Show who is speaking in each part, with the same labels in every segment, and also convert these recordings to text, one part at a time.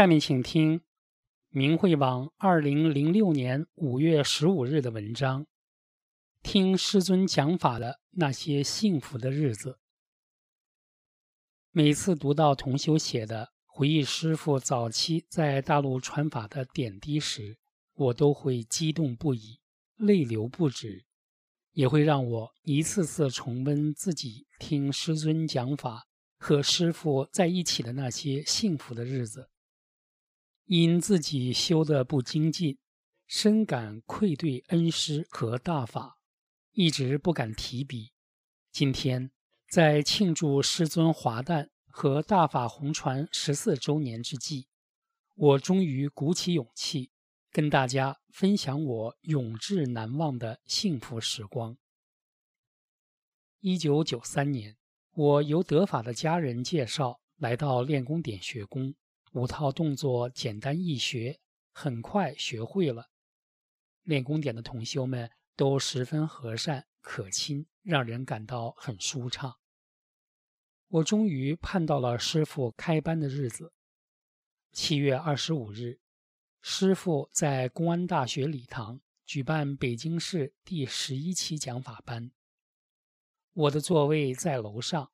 Speaker 1: 下面请听明慧网二零零六年五月十五日的文章。听师尊讲法的那些幸福的日子，每次读到同修写的回忆师傅早期在大陆传法的点滴时，我都会激动不已，泪流不止，也会让我一次次重温自己听师尊讲法和师傅在一起的那些幸福的日子。因自己修得不精进，深感愧对恩师和大法，一直不敢提笔。今天在庆祝师尊华诞和大法红传十四周年之际，我终于鼓起勇气，跟大家分享我永志难忘的幸福时光。一九九三年，我由德法的家人介绍来到练功点学功。五套动作简单易学，很快学会了。练功点的同修们都十分和善可亲，让人感到很舒畅。我终于盼到了师傅开班的日子。七月二十五日，师傅在公安大学礼堂举办北京市第十一期讲法班。我的座位在楼上，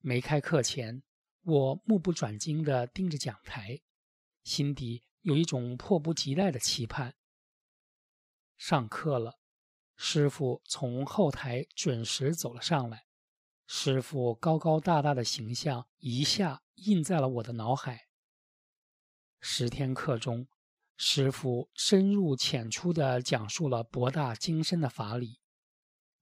Speaker 1: 没开课前。我目不转睛地盯着讲台，心底有一种迫不及待的期盼。上课了，师傅从后台准时走了上来。师傅高高大大的形象一下印在了我的脑海。十天课中，师傅深入浅出地讲述了博大精深的法理，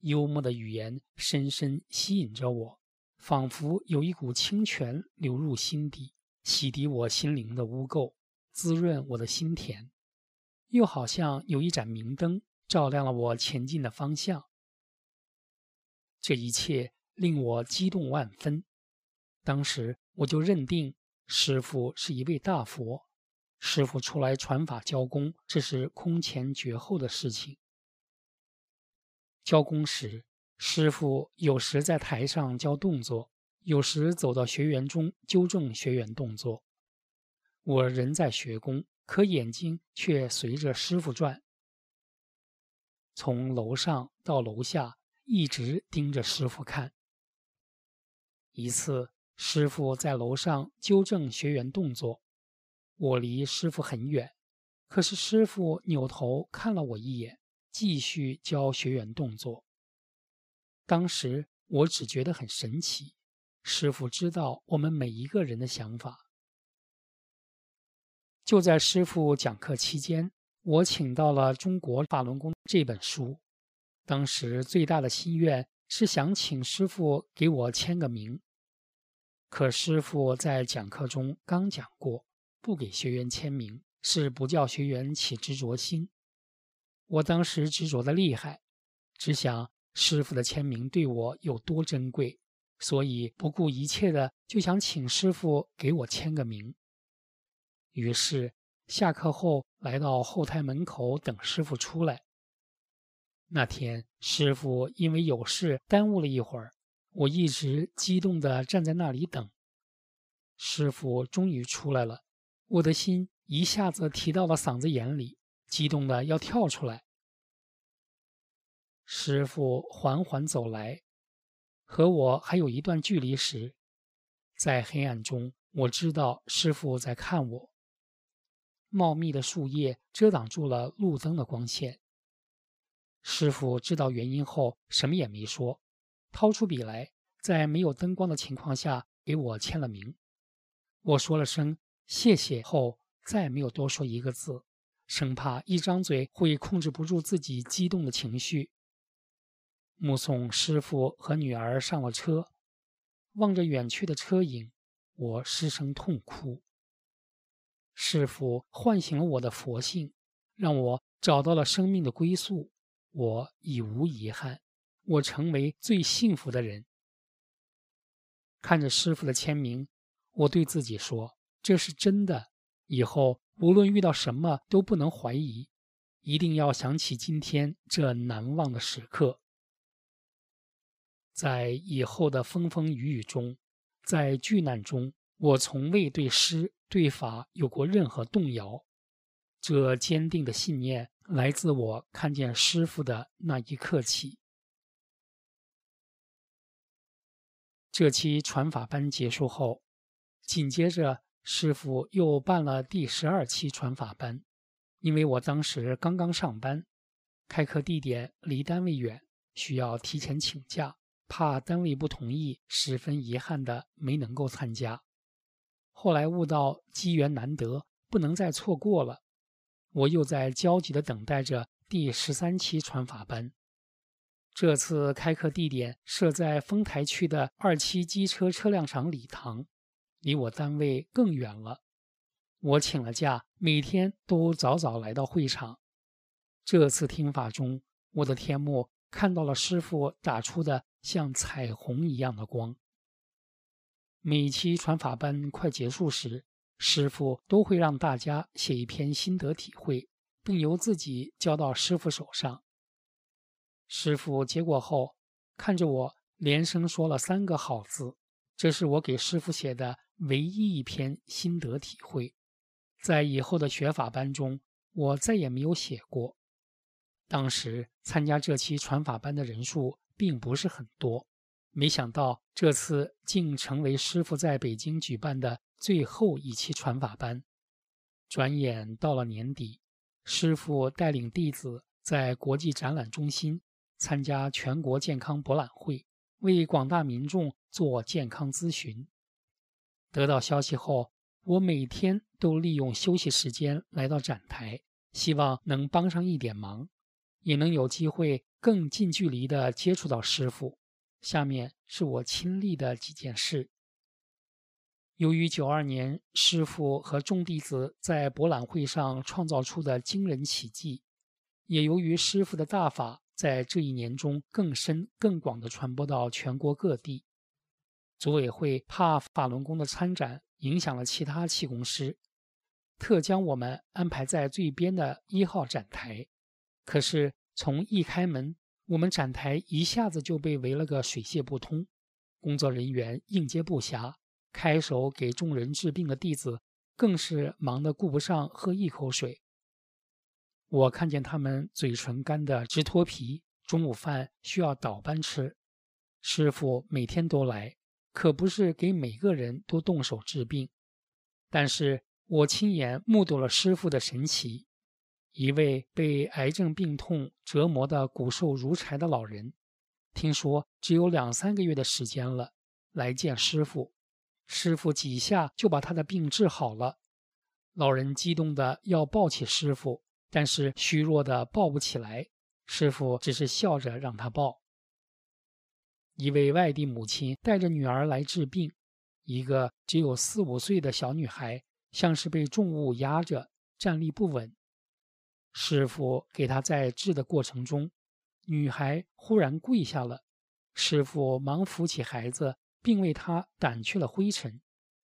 Speaker 1: 幽默的语言深深吸引着我。仿佛有一股清泉流入心底，洗涤我心灵的污垢，滋润我的心田；又好像有一盏明灯，照亮了我前进的方向。这一切令我激动万分。当时我就认定师傅是一位大佛，师傅出来传法教功，这是空前绝后的事情。教功时。师傅有时在台上教动作，有时走到学员中纠正学员动作。我人在学功，可眼睛却随着师傅转，从楼上到楼下，一直盯着师傅看。一次，师傅在楼上纠正学员动作，我离师傅很远，可是师傅扭头看了我一眼，继续教学员动作。当时我只觉得很神奇，师傅知道我们每一个人的想法。就在师傅讲课期间，我请到了《中国法轮功》这本书。当时最大的心愿是想请师傅给我签个名，可师傅在讲课中刚讲过，不给学员签名是不叫学员起执着心。我当时执着的厉害，只想。师傅的签名对我有多珍贵，所以不顾一切的就想请师傅给我签个名。于是下课后来到后台门口等师傅出来。那天师傅因为有事耽误了一会儿，我一直激动的站在那里等。师傅终于出来了，我的心一下子提到了嗓子眼里，激动的要跳出来。师傅缓缓走来，和我还有一段距离时，在黑暗中，我知道师傅在看我。茂密的树叶遮挡住了路灯的光线。师傅知道原因后，什么也没说，掏出笔来，在没有灯光的情况下给我签了名。我说了声谢谢后，再没有多说一个字，生怕一张嘴会控制不住自己激动的情绪。目送师傅和女儿上了车，望着远去的车影，我失声痛哭。师傅唤醒了我的佛性，让我找到了生命的归宿，我已无遗憾，我成为最幸福的人。看着师傅的签名，我对自己说：“这是真的，以后无论遇到什么都不能怀疑。”一定要想起今天这难忘的时刻，在以后的风风雨雨中，在巨难中，我从未对诗对法有过任何动摇。这坚定的信念来自我看见师傅的那一刻起。这期传法班结束后，紧接着师傅又办了第十二期传法班。因为我当时刚刚上班，开课地点离单位远，需要提前请假，怕单位不同意，十分遗憾的没能够参加。后来悟到机缘难得，不能再错过了，我又在焦急的等待着第十三期传法班。这次开课地点设在丰台区的二期机车车辆厂礼堂，离我单位更远了。我请了假，每天都早早来到会场。这次听法中，我的天目看到了师傅打出的像彩虹一样的光。每期传法班快结束时，师傅都会让大家写一篇心得体会，并由自己交到师傅手上。师傅接过后，看着我，连声说了三个好字：“这是我给师傅写的唯一一篇心得体会。”在以后的学法班中，我再也没有写过。当时参加这期传法班的人数并不是很多，没想到这次竟成为师傅在北京举办的最后一期传法班。转眼到了年底，师傅带领弟子在国际展览中心参加全国健康博览会，为广大民众做健康咨询。得到消息后。我每天都利用休息时间来到展台，希望能帮上一点忙，也能有机会更近距离地接触到师傅。下面是我亲历的几件事。由于九二年师傅和众弟子在博览会上创造出的惊人奇迹，也由于师傅的大法在这一年中更深更广地传播到全国各地，组委会怕法轮功的参展。影响了其他气功师，特将我们安排在最边的一号展台。可是从一开门，我们展台一下子就被围了个水泄不通，工作人员应接不暇，开手给众人治病的弟子更是忙得顾不上喝一口水。我看见他们嘴唇干得直脱皮，中午饭需要倒班吃。师傅每天都来。可不是给每个人都动手治病，但是我亲眼目睹了师傅的神奇。一位被癌症病痛折磨的骨瘦如柴的老人，听说只有两三个月的时间了，来见师傅，师傅几下就把他的病治好了。老人激动的要抱起师傅，但是虚弱的抱不起来，师傅只是笑着让他抱。一位外地母亲带着女儿来治病，一个只有四五岁的小女孩像是被重物压着，站立不稳。师傅给他在治的过程中，女孩忽然跪下了，师傅忙扶起孩子，并为他掸去了灰尘。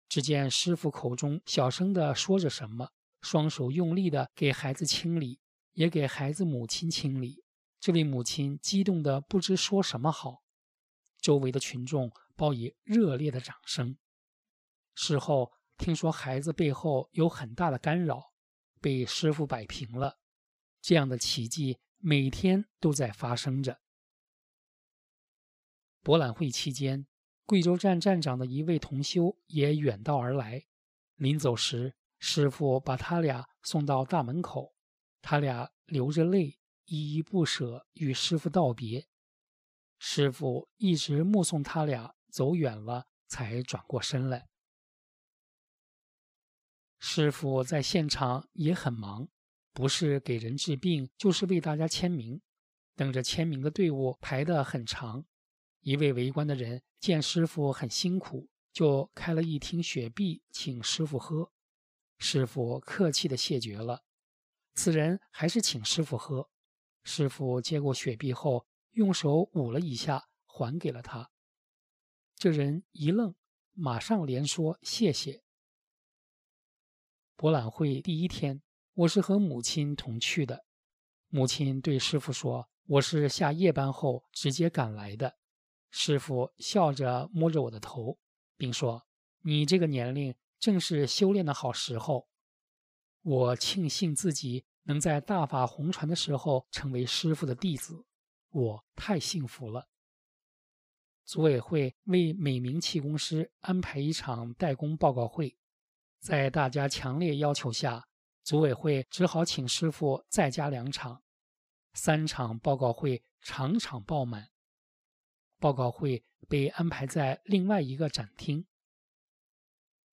Speaker 1: 只见师傅口中小声地说着什么，双手用力地给孩子清理，也给孩子母亲清理。这位母亲激动得不知说什么好。周围的群众报以热烈的掌声。事后听说孩子背后有很大的干扰，被师傅摆平了。这样的奇迹每天都在发生着。博览会期间，贵州站站长的一位同修也远道而来。临走时，师傅把他俩送到大门口，他俩流着泪，依依不舍与师傅道别。师傅一直目送他俩走远了，才转过身来。师傅在现场也很忙，不是给人治病，就是为大家签名。等着签名的队伍排得很长。一位围观的人见师傅很辛苦，就开了一听雪碧请师傅喝。师傅客气的谢绝了。此人还是请师傅喝。师傅接过雪碧后，用手捂了一下，还给了他。这人一愣，马上连说谢谢。博览会第一天，我是和母亲同去的。母亲对师傅说：“我是下夜班后直接赶来的。”师傅笑着摸着我的头，并说：“你这个年龄正是修炼的好时候。”我庆幸自己能在大法红传的时候成为师傅的弟子，我太幸福了。组委会为每名气功师安排一场代工报告会。在大家强烈要求下，组委会只好请师傅再加两场，三场报告会场场爆满。报告会被安排在另外一个展厅。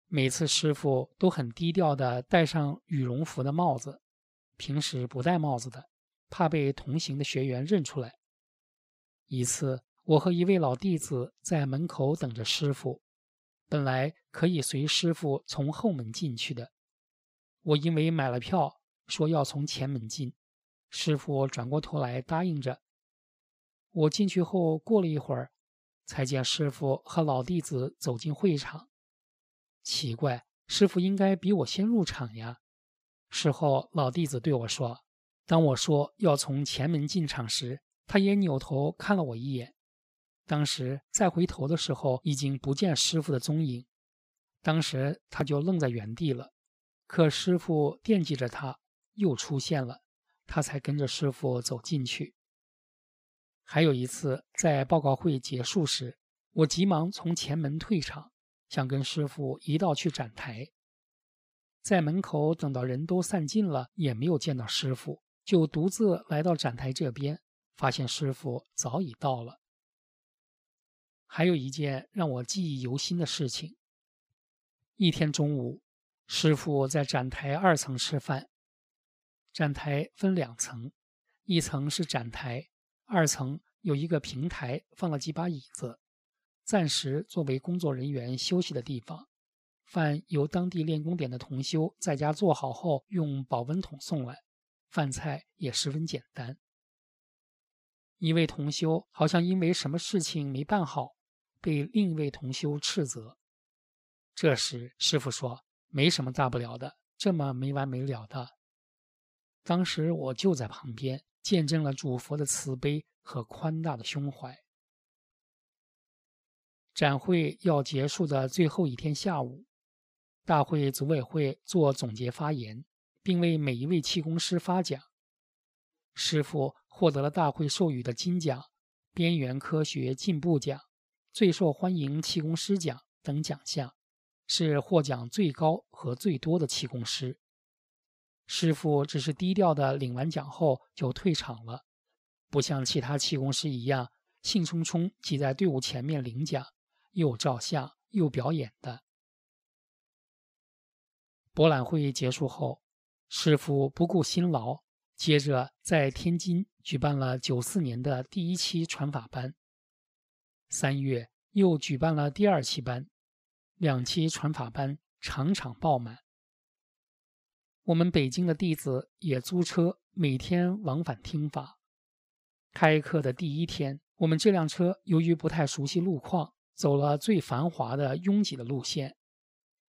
Speaker 1: 每次师傅都很低调的戴上羽绒服的帽子，平时不戴帽子的，怕被同行的学员认出来。一次，我和一位老弟子在门口等着师傅。本来可以随师傅从后门进去的，我因为买了票，说要从前门进。师傅转过头来答应着。我进去后，过了一会儿，才见师傅和老弟子走进会场。奇怪，师傅应该比我先入场呀。事后，老弟子对我说：“当我说要从前门进场时，他也扭头看了我一眼。”当时再回头的时候，已经不见师傅的踪影。当时他就愣在原地了。可师傅惦记着他，又出现了，他才跟着师傅走进去。还有一次，在报告会结束时，我急忙从前门退场，想跟师傅一道去展台。在门口等到人都散尽了，也没有见到师傅，就独自来到展台这边，发现师傅早已到了。还有一件让我记忆犹新的事情。一天中午，师傅在展台二层吃饭。展台分两层，一层是展台，二层有一个平台，放了几把椅子，暂时作为工作人员休息的地方。饭由当地练功点的同修在家做好后，用保温桶送来。饭菜也十分简单。一位同修好像因为什么事情没办好。被另一位同修斥责。这时，师傅说：“没什么大不了的，这么没完没了的。”当时我就在旁边，见证了主佛的慈悲和宽大的胸怀。展会要结束的最后一天下午，大会组委会做总结发言，并为每一位气功师发奖。师傅获得了大会授予的金奖、边缘科学进步奖。最受欢迎气功师奖等奖项，是获奖最高和最多的气功师。师傅只是低调的领完奖后就退场了，不像其他气功师一样兴冲冲挤在队伍前面领奖，又照相又表演的。博览会结束后，师傅不顾辛劳，接着在天津举办了九四年的第一期传法班。三月又举办了第二期班，两期传法班场场爆满。我们北京的弟子也租车每天往返听法。开课的第一天，我们这辆车由于不太熟悉路况，走了最繁华的拥挤的路线。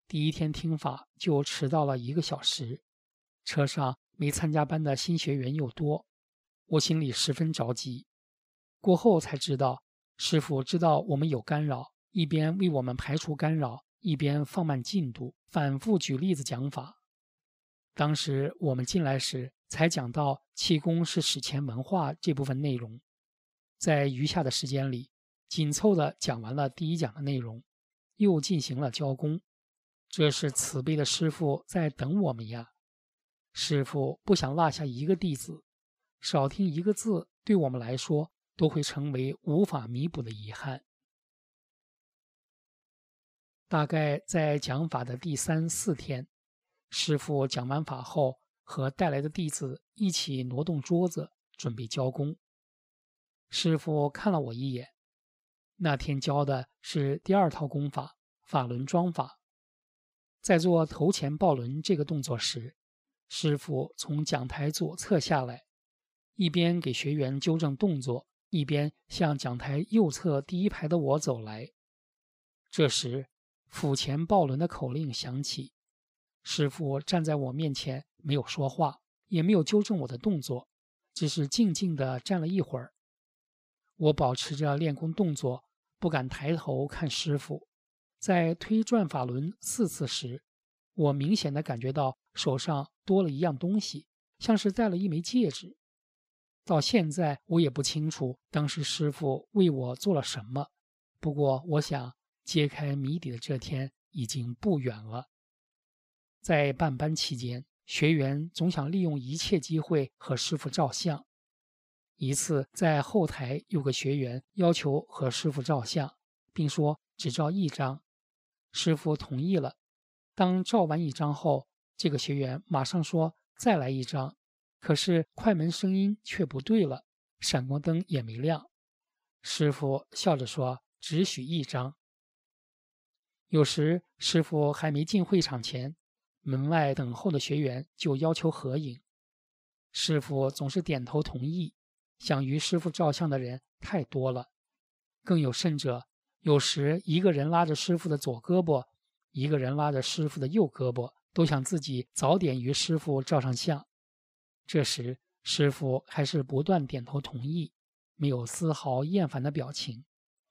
Speaker 1: 第一天听法就迟到了一个小时。车上没参加班的新学员又多，我心里十分着急。过后才知道。师傅知道我们有干扰，一边为我们排除干扰，一边放慢进度，反复举例子讲法。当时我们进来时，才讲到气功是史前文化这部分内容，在余下的时间里，紧凑地讲完了第一讲的内容，又进行了教功。这是慈悲的师傅在等我们呀！师傅不想落下一个弟子，少听一个字，对我们来说。都会成为无法弥补的遗憾。大概在讲法的第三四天，师傅讲完法后，和带来的弟子一起挪动桌子，准备交工。师傅看了我一眼。那天教的是第二套功法——法轮桩法。在做头前抱轮这个动作时，师傅从讲台左侧下来，一边给学员纠正动作，一边向讲台右侧第一排的我走来。这时，府前抱轮的口令响起，师傅站在我面前，没有说话，也没有纠正我的动作，只是静静地站了一会儿。我保持着练功动作，不敢抬头看师傅。在推转法轮四次时，我明显的感觉到手上多了一样东西，像是戴了一枚戒指。到现在，我也不清楚当时师傅为我做了什么。不过，我想。揭开谜底的这天已经不远了。在办班期间，学员总想利用一切机会和师傅照相。一次，在后台有个学员要求和师傅照相，并说只照一张。师傅同意了。当照完一张后，这个学员马上说再来一张。可是快门声音却不对了，闪光灯也没亮。师傅笑着说：“只许一张。”有时师傅还没进会场前，门外等候的学员就要求合影，师傅总是点头同意。想与师傅照相的人太多了，更有甚者，有时一个人拉着师傅的左胳膊，一个人拉着师傅的右胳膊，都想自己早点与师傅照上相。这时师傅还是不断点头同意，没有丝毫厌烦的表情。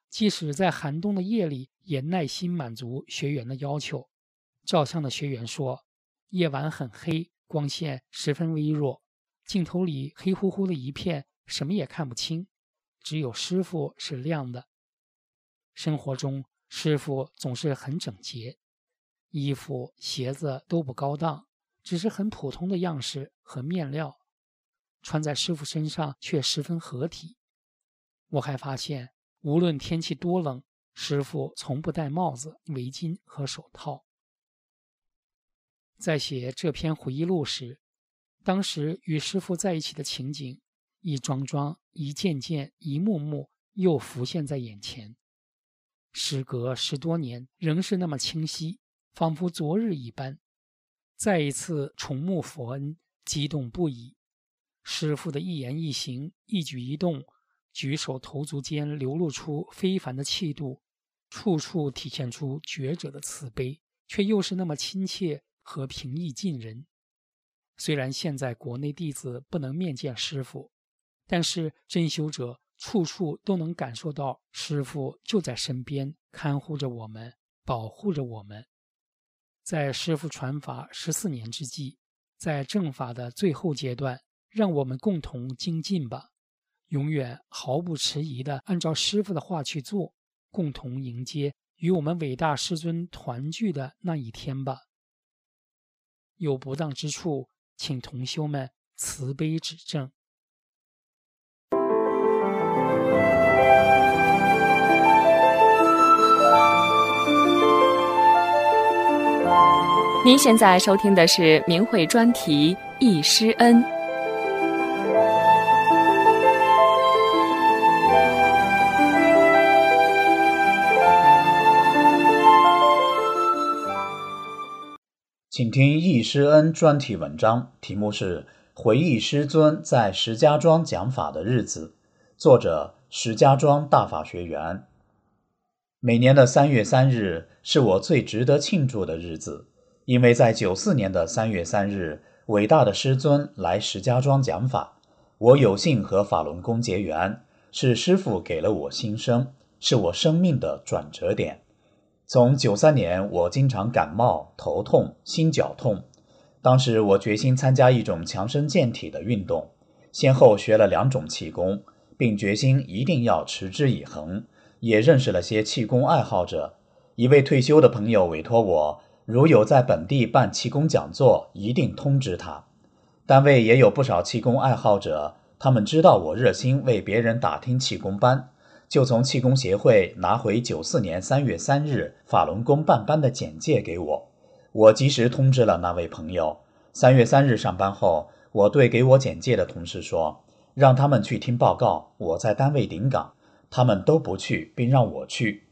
Speaker 1: 即使在寒冬的夜里，也耐心满足学员的要求。照相的学员说：“夜晚很黑，光线十分微弱，镜头里黑乎乎的一片，什么也看不清，只有师傅是亮的。”生活中，师傅总是很整洁，衣服、鞋子都不高档，只是很普通的样式和面料，穿在师傅身上却十分合体。我还发现。无论天气多冷，师傅从不戴帽子、围巾和手套。在写这篇回忆录时，当时与师傅在一起的情景，一桩桩、一件件、一幕幕又浮现在眼前。时隔十多年，仍是那么清晰，仿佛昨日一般。再一次重沐佛恩，激动不已。师傅的一言一行、一举一动。举手投足间流露出非凡的气度，处处体现出觉者的慈悲，却又是那么亲切和平易近人。虽然现在国内弟子不能面见师傅，但是真修者处处都能感受到师傅就在身边，看护着我们，保护着我们。在师傅传法十四年之际，在正法的最后阶段，让我们共同精进吧。永远毫不迟疑地按照师傅的话去做，共同迎接与我们伟大师尊团聚的那一天吧。有不当之处，请同修们慈悲指正。
Speaker 2: 您现在收听的是明慧专题《易师恩》。
Speaker 3: 请听易师恩专题文章，题目是《回忆师尊在石家庄讲法的日子》，作者石家庄大法学员。每年的三月三日是我最值得庆祝的日子，因为在九四年的三月三日，伟大的师尊来石家庄讲法，我有幸和法轮功结缘，是师父给了我新生，是我生命的转折点。从九三年，我经常感冒、头痛、心绞痛。当时我决心参加一种强身健体的运动，先后学了两种气功，并决心一定要持之以恒。也认识了些气功爱好者。一位退休的朋友委托我，如有在本地办气功讲座，一定通知他。单位也有不少气功爱好者，他们知道我热心为别人打听气功班。就从气功协会拿回九四年三月三日法轮功办班的简介给我，我及时通知了那位朋友。三月三日上班后，我对给我简介的同事说：“让他们去听报告，我在单位顶岗，他们都不去，并让我去。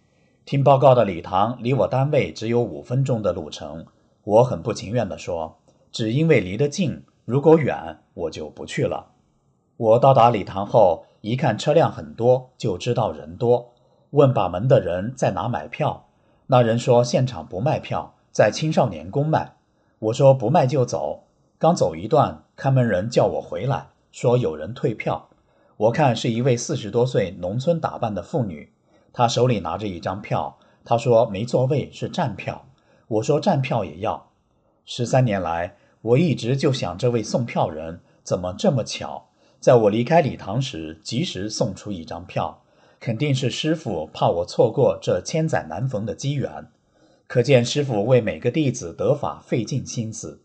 Speaker 3: 听报告的礼堂离我单位只有五分钟的路程，我很不情愿地说，只因为离得近，如果远我就不去了。我到达礼堂后，一看车辆很多，就知道人多，问把门的人在哪买票，那人说现场不卖票，在青少年宫卖。我说不卖就走，刚走一段，看门人叫我回来，说有人退票。我看是一位四十多岁农村打扮的妇女，她手里拿着一张票，她说没座位是站票。我说站票也要。十三年来，我一直就想这位送票人怎么这么巧，在我离开礼堂时及时送出一张票，肯定是师傅怕我错过这千载难逢的机缘。可见师傅为每个弟子得法费尽心思。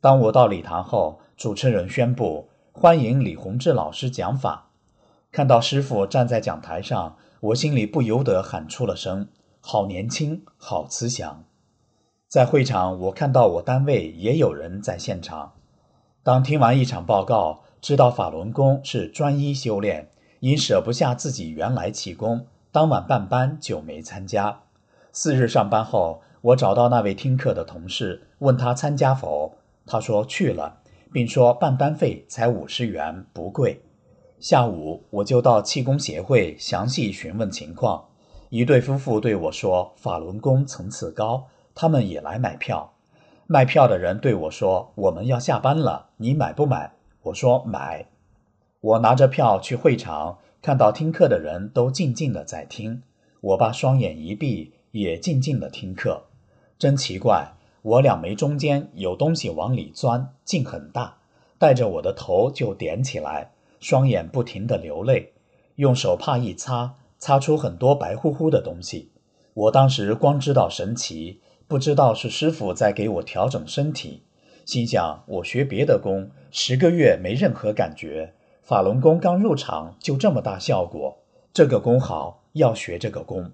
Speaker 3: 当我到礼堂后，主持人宣布欢迎李洪志老师讲法。看到师傅站在讲台上，我心里不由得喊出了声：“好年轻，好慈祥。”在会场，我看到我单位也有人在现场。当听完一场报告，知道法轮功是专一修炼，因舍不下自己原来气功，当晚办班就没参加。四日上班后，我找到那位听课的同事，问他参加否。他说去了，并说办班费才五十元，不贵。下午我就到气功协会详细询问情况。一对夫妇对我说：“法轮功层次高，他们也来买票。”卖票的人对我说：“我们要下班了，你买不买？”我说：“买。”我拿着票去会场，看到听课的人都静静的在听，我把双眼一闭。也静静的听课，真奇怪，我两眉中间有东西往里钻，劲很大，带着我的头就点起来，双眼不停的流泪，用手帕一擦，擦出很多白乎乎的东西。我当时光知道神奇，不知道是师傅在给我调整身体，心想我学别的功，十个月没任何感觉，法轮功刚入场就这么大效果，这个功好，要学这个功。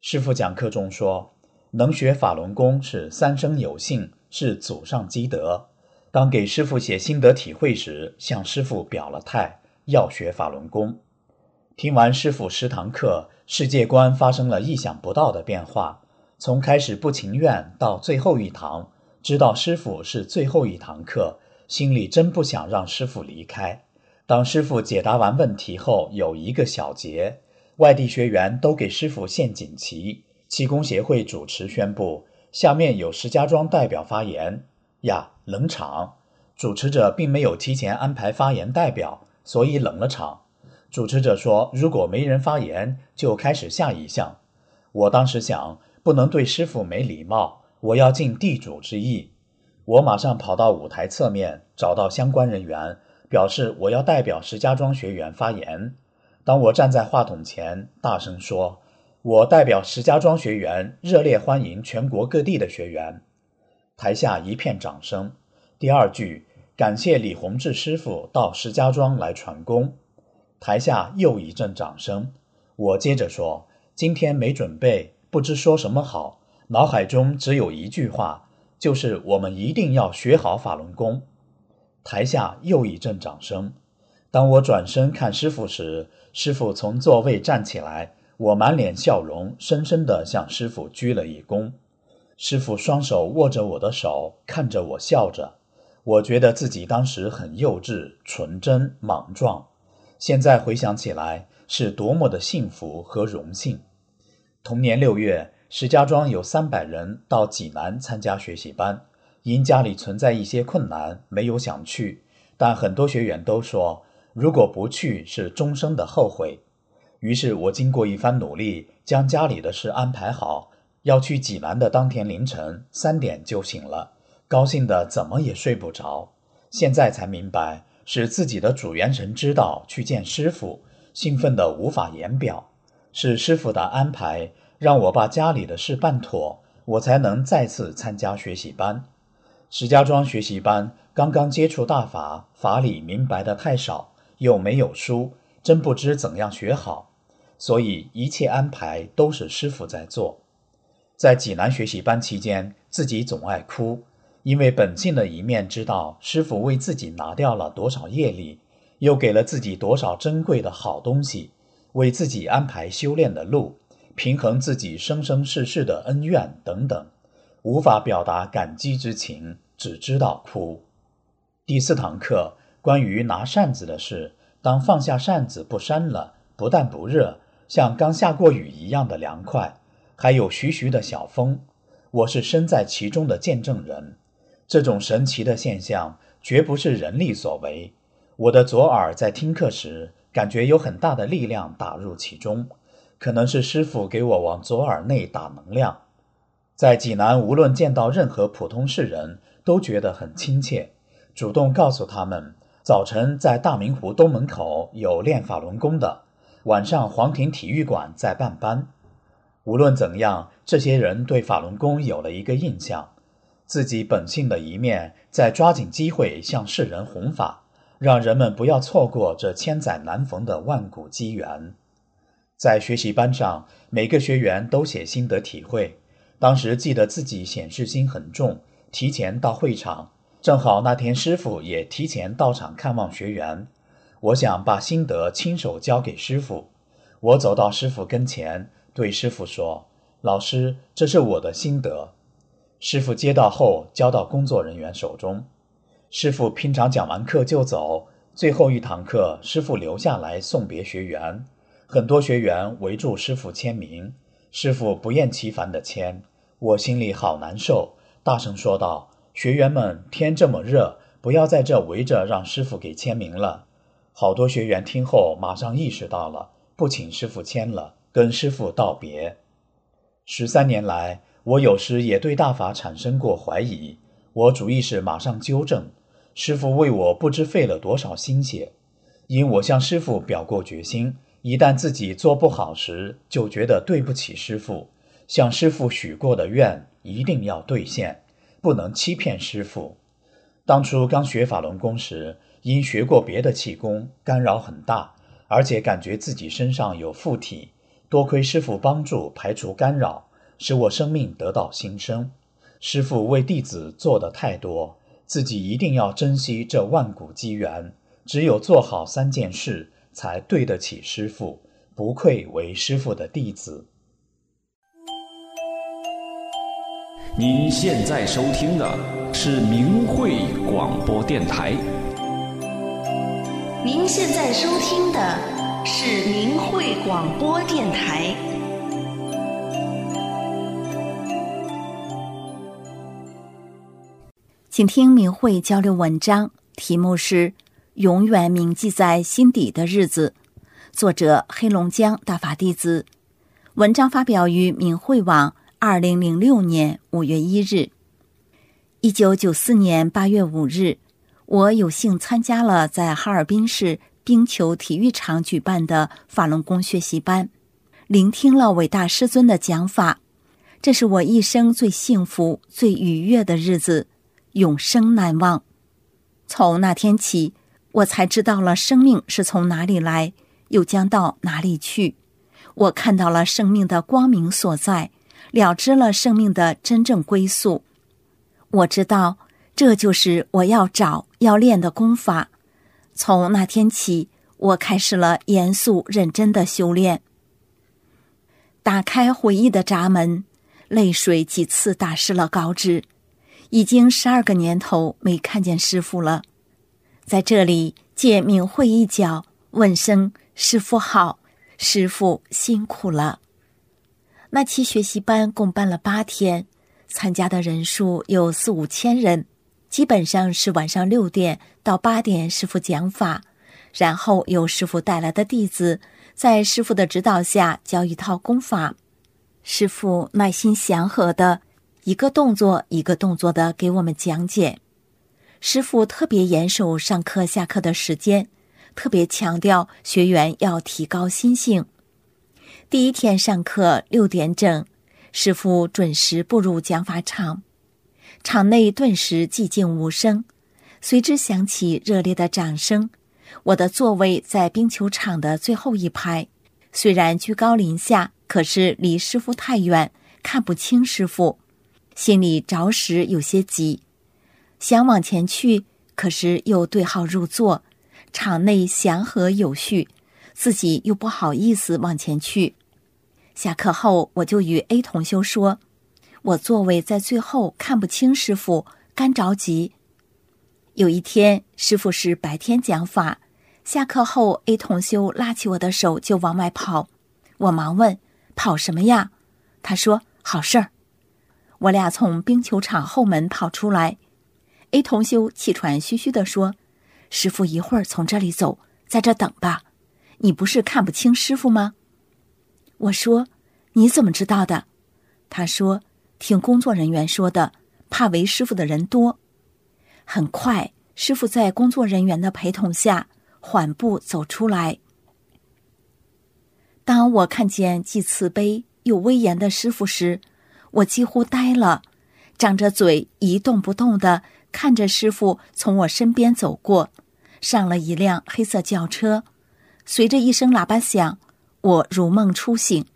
Speaker 3: 师傅讲课中说：“能学法轮功是三生有幸，是祖上积德。”当给师傅写心得体会时，向师傅表了态，要学法轮功。听完师傅十堂课，世界观发生了意想不到的变化。从开始不情愿到最后一堂，知道师傅是最后一堂课，心里真不想让师傅离开。当师傅解答完问题后，有一个小结。外地学员都给师傅献锦旗，气功协会主持宣布，下面有石家庄代表发言。呀，冷场！主持者并没有提前安排发言代表，所以冷了场。主持者说，如果没人发言，就开始下一项。我当时想，不能对师傅没礼貌，我要尽地主之谊。我马上跑到舞台侧面，找到相关人员，表示我要代表石家庄学员发言。当我站在话筒前，大声说：“我代表石家庄学员，热烈欢迎全国各地的学员。”台下一片掌声。第二句，感谢李洪志师傅到石家庄来传功。台下又一阵掌声。我接着说：“今天没准备，不知说什么好，脑海中只有一句话，就是我们一定要学好法轮功。”台下又一阵掌声。当我转身看师傅时，师傅从座位站起来，我满脸笑容，深深地向师傅鞠了一躬。师傅双手握着我的手，看着我笑着。我觉得自己当时很幼稚、纯真、莽撞，现在回想起来是多么的幸福和荣幸。同年六月，石家庄有三百人到济南参加学习班，因家里存在一些困难，没有想去，但很多学员都说。如果不去是终生的后悔，于是我经过一番努力，将家里的事安排好。要去济南的当天凌晨三点就醒了，高兴的怎么也睡不着。现在才明白，是自己的主元神知道去见师傅，兴奋的无法言表。是师傅的安排，让我把家里的事办妥，我才能再次参加学习班。石家庄学习班刚刚接触大法，法理明白的太少。又没有书，真不知怎样学好，所以一切安排都是师傅在做。在济南学习班期间，自己总爱哭，因为本性的一面知道师傅为自己拿掉了多少业力，又给了自己多少珍贵的好东西，为自己安排修炼的路，平衡自己生生世世的恩怨等等，无法表达感激之情，只知道哭。第四堂课关于拿扇子的事，当放下扇子不扇了，不但不热，像刚下过雨一样的凉快，还有徐徐的小风。我是身在其中的见证人，这种神奇的现象绝不是人力所为。我的左耳在听课时，感觉有很大的力量打入其中，可能是师傅给我往左耳内打能量。在济南，无论见到任何普通世人，都觉得很亲切，主动告诉他们，早晨在大明湖东门口有练法轮功的，晚上黄庭体育馆在办班。无论怎样，这些人对法轮功有了一个印象，自己本性的一面，在抓紧机会向世人弘法，让人们不要错过这千载难逢的万古机缘。在学习班上，每个学员都写心得体会。当时记得自己显示心很重，提前到会场，正好那天师傅也提前到场看望学员。我想把心得亲手交给师傅。我走到师傅跟前。对师傅说：“老师，这是我的心得。”师傅接到后交到工作人员手中。师傅平常讲完课就走，最后一堂课，师傅留下来送别学员。很多学员围住师傅签名，师傅不厌其烦地签，我心里好难受，大声说道：“学员们，天这么热，不要在这围着让师傅给签名了。”好多学员听后马上意识到了，不请师傅签了。跟师傅道别。十三年来，我有时也对大法产生过怀疑。我主意是马上纠正。师傅为我不知费了多少心血，因我向师傅表过决心，一旦自己做不好时，就觉得对不起师傅。向师傅许过的愿一定要兑现，不能欺骗师傅。当初刚学法轮功时，因学过别的气功，干扰很大，而且感觉自己身上有附体。多亏师傅帮助排除干扰，使我生命得到新生。师傅为弟子做的太多，自己一定要珍惜这万古机缘。只有做好三件事，才对得起师傅，不愧为师傅的弟子。
Speaker 4: 您现在收听的是明慧广播电台。
Speaker 5: 您现在收听的。是明慧广播电台。
Speaker 6: 请听明慧交流文章，题目是《永远铭记在心底的日子》，作者黑龙江大法弟子。文章发表于明慧网，二零零六年五月一日。一九九四年八月五日，我有幸参加了在哈尔滨市。冰球体育场举办的法轮功学习班，聆听了伟大师尊的讲法，这是我一生最幸福、最愉悦的日子，永生难忘。从那天起，我才知道了生命是从哪里来，又将到哪里去。我看到了生命的光明所在，了知了生命的真正归宿。我知道，这就是我要找、要练的功法。从那天起，我开始了严肃认真的修炼。打开回忆的闸门，泪水几次打湿了稿纸。已经十二个年头没看见师傅了，在这里借明慧一角问声师傅好，师傅辛苦了。那期学习班共办了八天，参加的人数有四五千人。基本上是晚上六点到八点，师傅讲法，然后由师傅带来的弟子在师傅的指导下教一套功法。师傅耐心祥和的，一个动作一个动作的给我们讲解。师傅特别严守上课下课的时间，特别强调学员要提高心性。第一天上课六点整，师傅准时步入讲法场。场内顿时寂静无声，随之响起热烈的掌声。我的座位在冰球场的最后一排，虽然居高临下，可是离师傅太远，看不清师傅，心里着实有些急，想往前去，可是又对号入座，场内祥和有序，自己又不好意思往前去。下课后，我就与 A 同修说：“我座位在最后，看不清师傅，干着急。”有一天，师傅是白天讲法，下课后，A 同修拉起我的手就往外跑，我忙问：“跑什么呀？”他说：“好事儿。”我俩从冰球场后门跑出来，A 同修气喘吁吁地说：“师傅一会儿从这里走，在这等吧。你不是看不清师傅吗？”我说：“你怎么知道的？”他说：“听工作人员说的，怕为师傅的人多。”很快，师傅在工作人员的陪同下缓步走出来。当我看见既慈悲又威严的师傅时，我几乎呆了，张着嘴一动不动的看着师傅从我身边走过，上了一辆黑色轿车，随着一声喇叭响。我如梦初醒，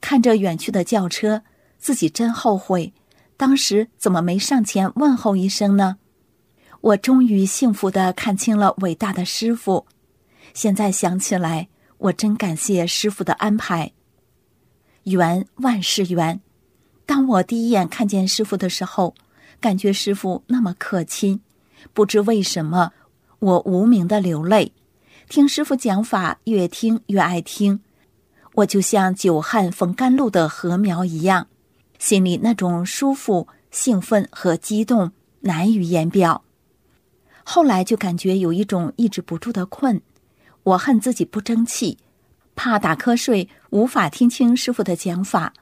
Speaker 6: 看着远去的轿车，自己真后悔，当时怎么没上前问候一声呢？我终于幸福的看清了伟大的师傅。现在想起来，我真感谢师傅的安排。缘万事缘，当我第一眼看见师傅的时候，感觉师傅那么可亲，不知为什么，我无名的流泪。听师傅讲法，越听越爱听。我就像久旱逢甘露的禾苗一样，心里那种舒服、兴奋和激动难以言表。后来就感觉有一种抑制不住的困，我恨自己不争气，怕打瞌睡无法听清师傅的讲法。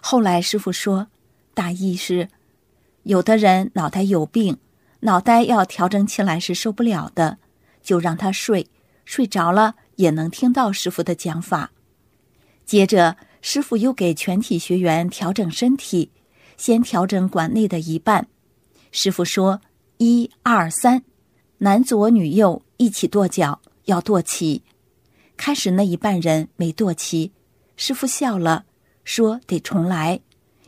Speaker 6: 后来师傅说，大意是：有的人脑袋有病，脑袋要调整起来是受不了的，就让他睡，睡着了也能听到师傅的讲法。接着，师傅又给全体学员调整身体，先调整馆内的一半。师傅说：“一二三，男左女右一起跺脚，要跺齐。”开始那一半人没跺齐，师傅笑了，说：“得重来，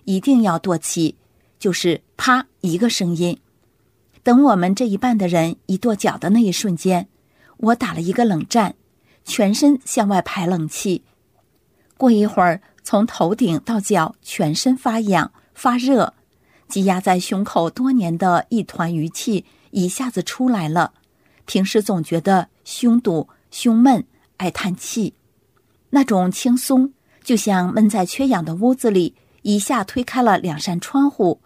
Speaker 6: 一定要跺齐，就是啪一个声音。”等我们这一半的人一跺脚的那一瞬间，我打了一个冷战，全身向外排冷气。过一会儿，从头顶到脚，全身发痒发热，积压在胸口多年的一团余气一下子出来了。平时总觉得胸堵、胸闷、爱叹气，那种轻松，就像闷在缺氧的屋子里，一下推开了两扇窗户，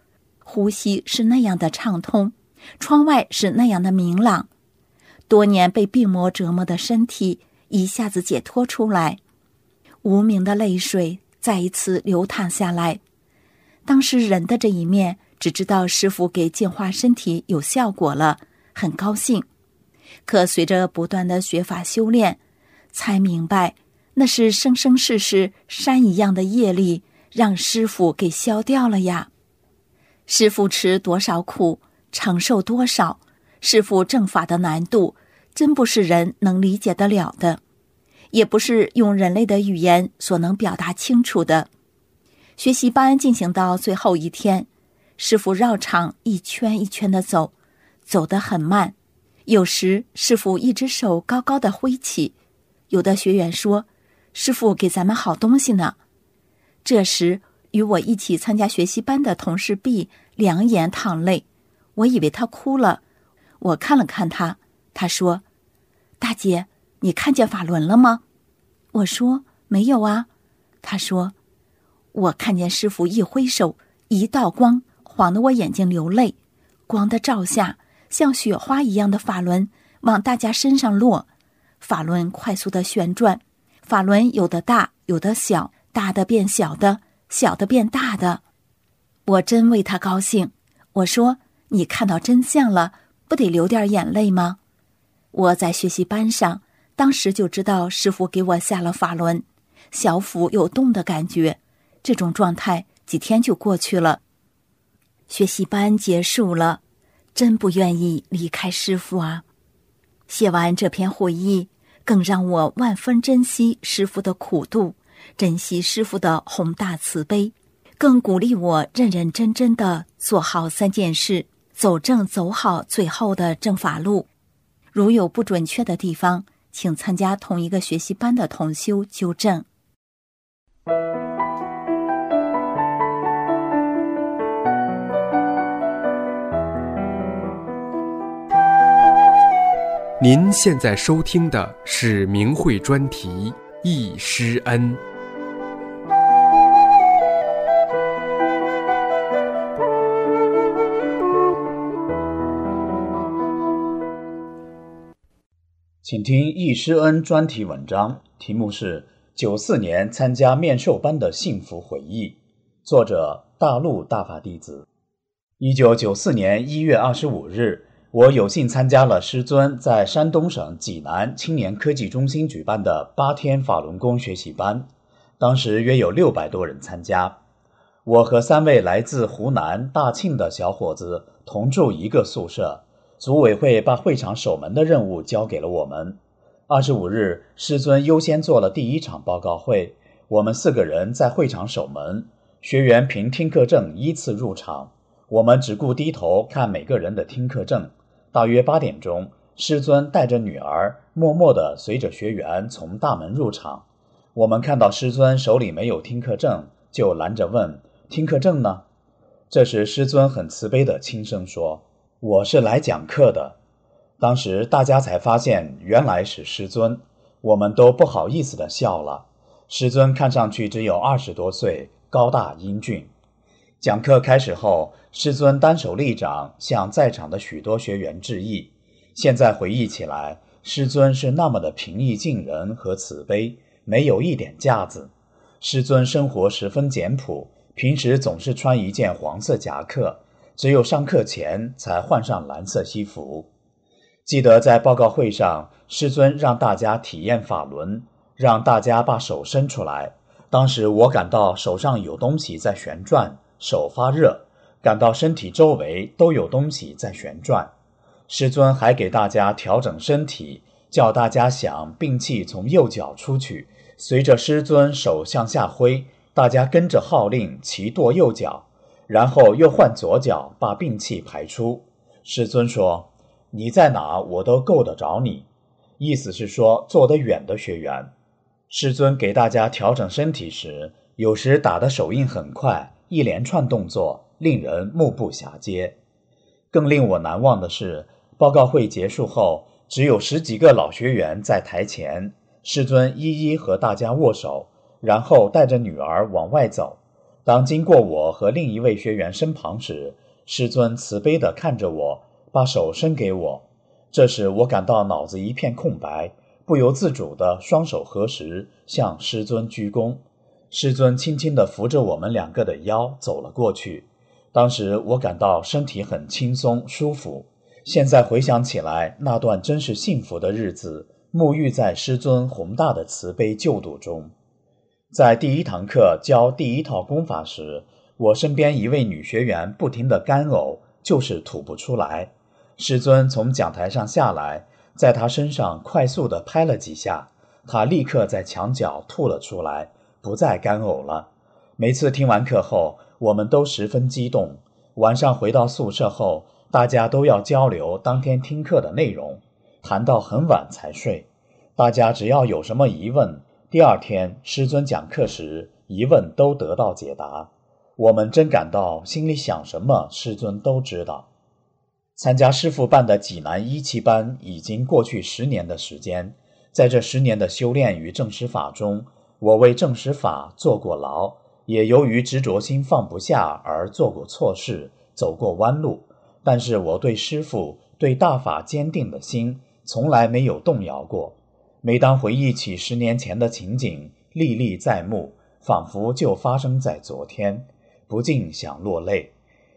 Speaker 6: 呼吸是那样的畅通，窗外是那样的明朗。多年被病魔折磨的身体一下子解脱出来。无名的泪水再一次流淌下来。当时人的这一面只知道师傅给净化身体有效果了，很高兴。可随着不断的学法修炼，才明白那是生生世世山一样的业力，让师傅给消掉了呀。师傅吃多少苦，承受多少，师傅正法的难度，真不是人能理解得了的。也不是用人类的语言所能表达清楚的。学习班进行到最后一天，师傅绕场一圈一圈的走，走得很慢。有时师傅一只手高高的挥起，有的学员说：“师傅给咱们好东西呢。”这时与我一起参加学习班的同事 B 两眼淌泪，我以为他哭了。我看了看他，他说：“大姐。”你看见法轮了吗？我说没有啊。他说，我看见师傅一挥手，一道光，晃得我眼睛流泪。光的照下，像雪花一样的法轮往大家身上落，法轮快速的旋转，法轮有的大，有的小，大的变小的，小的变大的。我真为他高兴。我说，你看到真相了，不得流点眼泪吗？我在学习班上。当时就知道师傅给我下了法轮，小腹有动的感觉，这种状态几天就过去了。学习班结束了，真不愿意离开师傅啊！写完这篇回忆，更让我万分珍惜师傅的苦度，珍惜师傅的宏大慈悲，更鼓励我认认真真的做好三件事，走正走好最后的正法路。如有不准确的地方，请参加同一个学习班的同修纠正。
Speaker 7: 您现在收听的是明慧专题《易师恩》。
Speaker 3: 请听易师恩专题文章，题目是“九四年参加面授班的幸福回忆”，作者大陆大法弟子。一九九四年一月二十五日，我有幸参加了师尊在山东省济南青年科技中心举办的八天法轮功学习班，当时约有六百多人参加。我和三位来自湖南大庆的小伙子同住一个宿舍。组委会把会场守门的任务交给了我们。二十五日，师尊优先做了第一场报告会，我们四个人在会场守门，学员凭听课证依次入场。我们只顾低头看每个人的听课证。大约八点钟，师尊带着女儿默默地随着学员从大门入场。我们看到师尊手里没有听课证，就拦着问：“听课证呢？”这时，师尊很慈悲地轻声说。我是来讲课的，当时大家才发现原来是师尊，我们都不好意思的笑了。师尊看上去只有二十多岁，高大英俊。讲课开始后，师尊单手立掌，向在场的许多学员致意。现在回忆起来，师尊是那么的平易近人和慈悲，没有一点架子。师尊生活十分简朴，平时总是穿一件黄色夹克。只有上课前才换上蓝色西服。记得在报告会上，师尊让大家体验法轮，让大家把手伸出来。当时我感到手上有东西在旋转，手发热，感到身体周围都有东西在旋转。师尊还给大家调整身体，叫大家想病气从右脚出去。随着师尊手向下挥，大家跟着号令齐跺右脚。然后又换左脚把病气排出。师尊说：“你在哪，我都够得着你。”意思是说，坐得远的学员。师尊给大家调整身体时，有时打的手印很快，一连串动作令人目不暇接。更令我难忘的是，报告会结束后，只有十几个老学员在台前，师尊一一和大家握手，然后带着女儿往外走。当经过我和另一位学员身旁时，师尊慈悲地看着我，把手伸给我。这时我感到脑子一片空白，不由自主地双手合十，向师尊鞠躬。师尊轻轻地扶着我们两个的腰走了过去。当时我感到身体很轻松舒服。现在回想起来，那段真是幸福的日子，沐浴在师尊宏大的慈悲救度中。在第一堂课教第一套功法时，我身边一位女学员不停地干呕，就是吐不出来。师尊从讲台上下来，在她身上快速地拍了几下，她立刻在墙角吐了出来，不再干呕了。每次听完课后，我们都十分激动。晚上回到宿舍后，大家都要交流当天听课的内容，谈到很晚才睡。大家只要有什么疑问，第二天，师尊讲课时，疑问都得到解答。我们真感到心里想什么，师尊都知道。参加师傅办的济南一期班已经过去十年的时间，在这十年的修炼与正实法中，我为正实法坐过牢，也由于执着心放不下而做过错事，走过弯路。但是我对师傅、对大法坚定的心，从来没有动摇过。每当回忆起十年前的情景，历历在目，仿佛就发生在昨天，不禁想落泪。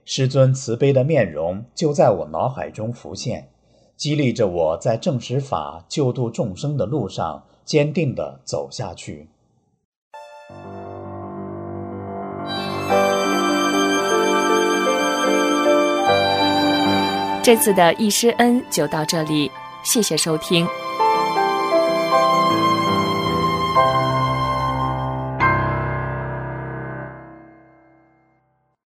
Speaker 3: 师尊慈悲的面容就在我脑海中浮现，激励着我在正实法救度众生的路上坚定地走下去。
Speaker 2: 这次的易师恩就到这里，谢谢收听。